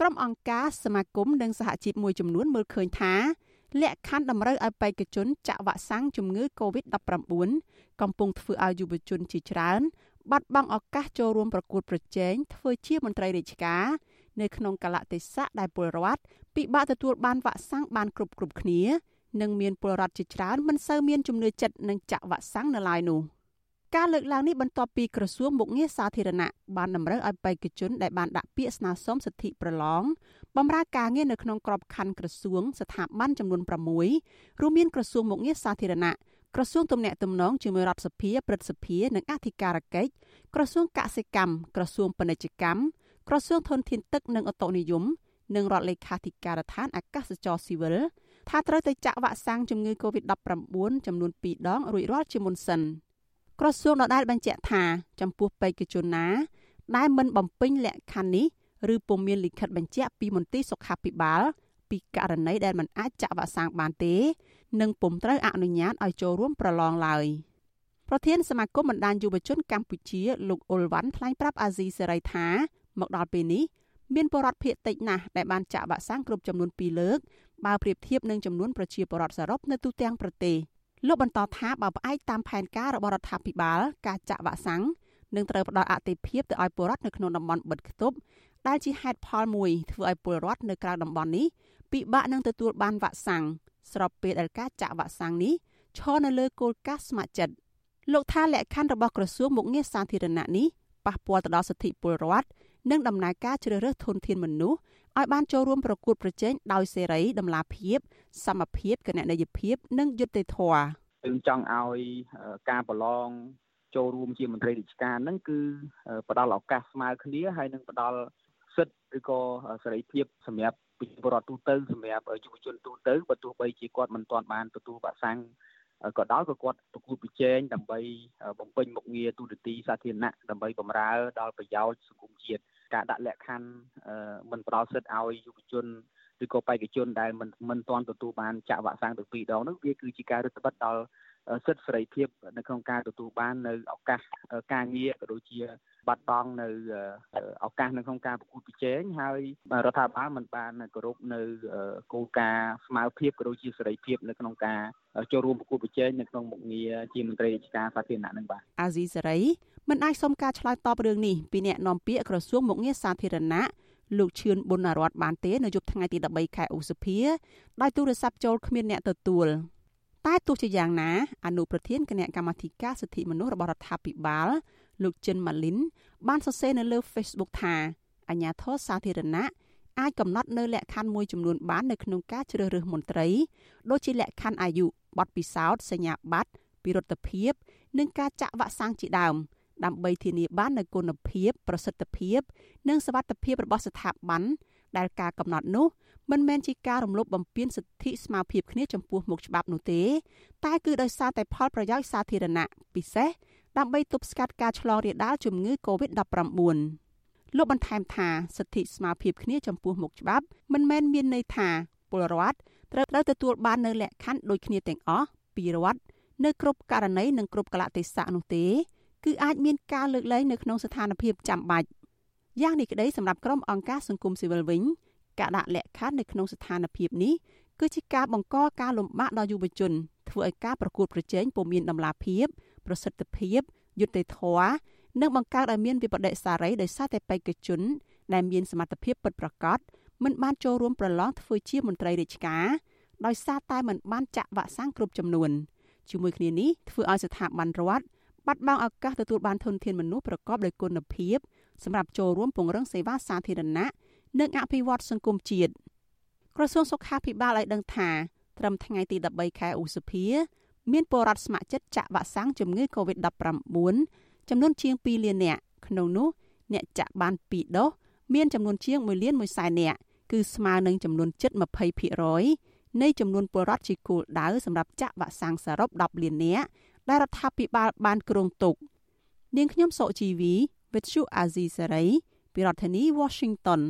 ក្រុមអង្គការសមាគមនិងសហជីពមួយចំនួនមើលឃើញថាលក្ខខណ្ឌតម្រូវឲ្យបេក្ខជនចាក់វ៉ាក់សាំងជំងឺ Covid-19 កំពុងធ្វើឲ្យយុវជនជាច្រើន បាត់បង់ឱកាសចូលរួមប្រកួតប្រជែងធ្វើជាមន្ត្រីរាជការនៅក្នុងកលៈទេសៈដែលពលរដ្ឋពិបាកទទួលបានវ៉ាក់សាំងបានគ្រប់គ្រប់គ្នា និងមានពលរដ្ឋជាច្រើនមិនសូវមានជំនឿចិត្តនឹងចាក់វ៉ាក់សាំងនៅឡើយនោះ។ ការលើកឡើងនេះបន្ទាប់ពីក្រសួងមុខងារសាធារណៈបានតម្រូវឲ្យបេក្ខជនដែលបានដាក់ពាក្យស្នើសុំសិទ្ធិប្រឡងបម្រើការងារនៅក្នុងក្របខ័ណ្ឌក្រសួងស្ថាប័នចំនួន6រួមមានក្រសួងមុខងារសាធារណៈក្រសួងទំនាក់ទំនងជាមួយរដ្ឋសភាព្រឹទ្ធសភានិងអធិការកិច្ចក្រសួងកសិកម្មក្រសួងពាណិជ្ជកម្មក្រសួងធនធានទឹកនិងអូតូនិយមនិងរដ្ឋលេខាធិការដ្ឋានអាកាសចរស៊ីវិលថាត្រូវទៅចាក់វ៉ាក់សាំងជំងឺ Covid-19 ចំនួន2ដងរួចរាល់ជាមុនសិន។ ក្រសួងដដែលបញ្ជាក់ថាចំពោះបេក្ខជនណា ដែលមិនបំពេញលក្ខខណ្ឌនេះឬពុំមានលិខិតបញ្ជាក់ពីមន្ទីរសុខាភិបាល ពីករណីដែលមិនអាចចាក់វ៉ាក់សាំងបានទេនិងពុំត្រូវអនុញ្ញាតឲ្យចូលរួមប្រឡងឡើយប្រធានសមាគមបណ្ដាញយុវជនកម្ពុជាលោកអ៊ុលវ៉ាន់ថ្លែងប្រាប់អាស៊ីសេរីថា មកដល់ពេលនេះមានបរិវត្តភាគតិចណាស់ដែលបានចាក់វ៉ាក់សាំងគ្រប់ចំនួន2លើកបើប្រៀបធៀបនឹងចំនួនប្រជាពលរដ្ឋសរុបនៅទូទាំងប្រទេស លោកបន្តថាបើផ្អែកតាមផែនការរបស់រដ្ឋាភិបាល ការចាក់វ៉ាក់សាំងនឹងត្រូវផ្ដល់អតិភិបទៅឲ្យពលរដ្ឋនៅក្នុងតំបន់បិទគប់ដែលជាហេតុផលមួយធ្វើឲ្យពលរដ្ឋនៅក្រៅតំបន់នេះពិបាកនឹងទទួលបានវ៉ាក់សាំងស្របពេលដែលការចាក់វ៉ាក់សាំងនេះឈរនៅលើគោលការណ៍ស្ម័គ្រចិត្តលោកថាលក្ខខណ្ឌរបស់ក្រសួងមុខងារសាធារណៈនេះប៉ះពាល់ទៅដល់សិទ្ធិពលរដ្ឋនិងដំណើរការជ្រើសរើសធនធានមនុស្ស ឲ្យបានចូលរួមប្រកួតប្រជែងដោយសេរីតម្លាភាព សមភាពគណនេយ្យភាព និងយុត្តិធម៌យើងចង់ឲ្យការប្រឡងចូលរួមជាមន្ត្រីរាជការហ្នឹងគឺផ្ដល់ឱកាសស្មើគ្នាហើយនឹងផ្ដល់សិទ្ធិឬក៏សេរីភាពសម្រាប់ប្រជាពលរដ្ឋទូទៅសម្រាប់យុវជនទូទៅបើទោះបីជាគាត់មិនទាន់បានទទួលវ៉ាក់សាំងក៏ដោយក៏គាត់ប្រគួតប្រជែងដើម្បីបំពេញមុខងារទូតទីសាធារណៈដើម្បីបម្រើដល់ប្រយោជន៍សង្គមជាតិ ការដាក់លក្ខខណ្ឌមិនផ្ដល់សិទ្ធិឲ្យយុវជនឬក៏បេក្ខជនដែលមិនមិនទាន់ទទួលបានចាក់វ៉ាក់សាំងទៅពីរដងនោះវាគឺជាការរឹតបន្តឹងដល់សិទ្ធិសេរីភាពនៅក្នុងការទទួលបាននៅឱកាសការងារក៏ដូចជាបាត់បង់នៅឱកាសនៅក្នុងការប្រកួតប្រជែងហើយរដ្ឋាភិបាលមិនបានគោរពនៅគោលការណ៍ស្មារតីក៏ដូចជាសេរីភាពនៅក្នុងការចូលរួមប្រកួតប្រជែងនៅក្នុងមុខងារជាមន្ត្រីរាជការសាធារណៈនឹងបាទអាស៊ីសេរី មិនអាចសុំការឆ្លើយតបរឿងនេះពីអ្នកនាំពាក្យក្រសួងមុខងារសាធារណៈលោកឈឿនប៊ុនរតបានទេនៅយប់ថ្ងៃទី13ខែឧសភាដោយទូរស័ព្ទចូលគ្មានអ្នកទទួលតែទោះជាយ៉ាងណាអនុប្រធានគណៈកម្មាធិការសិទ្ធិមនុស្សរបស់រដ្ឋាភិបាលលោកចិនម៉ាលីនបានសរសេរនៅលើ Facebook ថាអាញាធរសាធារណៈអាចកំណត់នៅលក្ខខណ្ឌមួយចំនួនបាននៅក្នុងការជ្រើសរើសមន្ត្រីដូចជាលក្ខខណ្ឌអាយុបទពិសោធន៍សញ្ញាបត្រពិរុទ្ធភាព និងការចាក់វ៉ាក់សាំងជាដើម ដើម្បីធានាបាននូវគុណភាពប្រសិទ្ធភាព និងសវត្ថភាពរបស់ស្ថាប័នដែលការកំណត់នោះមិនមែនជាការរំលោភបំពានសិទ្ធិស្មារតីគ្នាចំពោះមុខច្បាប់នោះទេ តែគឺដោយសារតែផលប្រយោជន៍សាធារណៈពិសេសដើម្បីទប់ស្កាត់ការឆ្លងរាលដាលជំងឺ Covid-19 លោកបន្ថែមថាសិទ្ធិស្មារតីគ្នាចំពោះមុខច្បាប់មិនមែនមានន័យថាពលរដ្ឋត្រូវត្រូវទទួលបាននៅលក្ខខណ្ឌដូចគ្នាទាំងអស់ពីរដ្ឋនៅគ្រប់ករណីនិងគ្រប់កលៈទេសៈនោះទេ គឺអាចមានការលើកលែងនៅក្នុងស្ថានភាពចាំបាច់យ៉ាងនេះក្តីសម្រាប់ក្រុមអង្គការសង្គមស៊ីវិលវិញការដាក់លក្ខខណ្ឌនៅក្នុងស្ថានភាពនេះគឺជាការបង្កការលំបាកដល់យុវជន ធ្វើឲ្យការប្រកួតប្រជែងពុំមានដំណាភាព ប្រសិទ្ធភាពយុត្តិធម៌និងបង្កើតឲ្យមានវិបដិសារីដោយសារតែបេក្ខជន ដែលមានសមត្ថភាពពិតប្រាកដមិនបានចូលរួមប្រឡងធ្វើជាមន្ត្រីរាជការដោយសារតែមិនបានចាក់វ៉ាក់សាំងគ្រប់ចំនួនជាមួយគ្នានេះធ្វើឲ្យស្ថាប័នរដ្ឋ បាត់បង់ឱកាសទទួលបានធនធានមនុស្សប្រកបដោយគុណភាពសម្រាប់ចូលរួមពង្រឹងសេវាសាធារណៈនិងអភិវឌ្ឍសង្គមជាតិក្រសួងសុខាភិបាលឲ្យដឹងថាត្រឹមថ្ងៃទី13ខែឧសភា មានពលរដ្ឋស្ម័គ្រចិត្តចាក់វ៉ាក់សាំងជំងឺ Covid-19 ចំនួនជាង2លាននាក់ក្នុងនោះអ្នកចាក់បាន2ដូសមានចំនួនជាង1លាន1សែននាក់គឺស្មើនឹងចំនួនជិត20%នៃចំនួនពលរដ្ឋជាគោលដៅសម្រាប់ចាក់វ៉ាក់សាំងសរុប10លាននាក់ ដែលរដ្ឋាភិបាលបានគ្រោងទុកនាងខ្ញុំសុជីវីវិទ្យុអាស៊ីសេរីពីរដ្ឋធានី Washington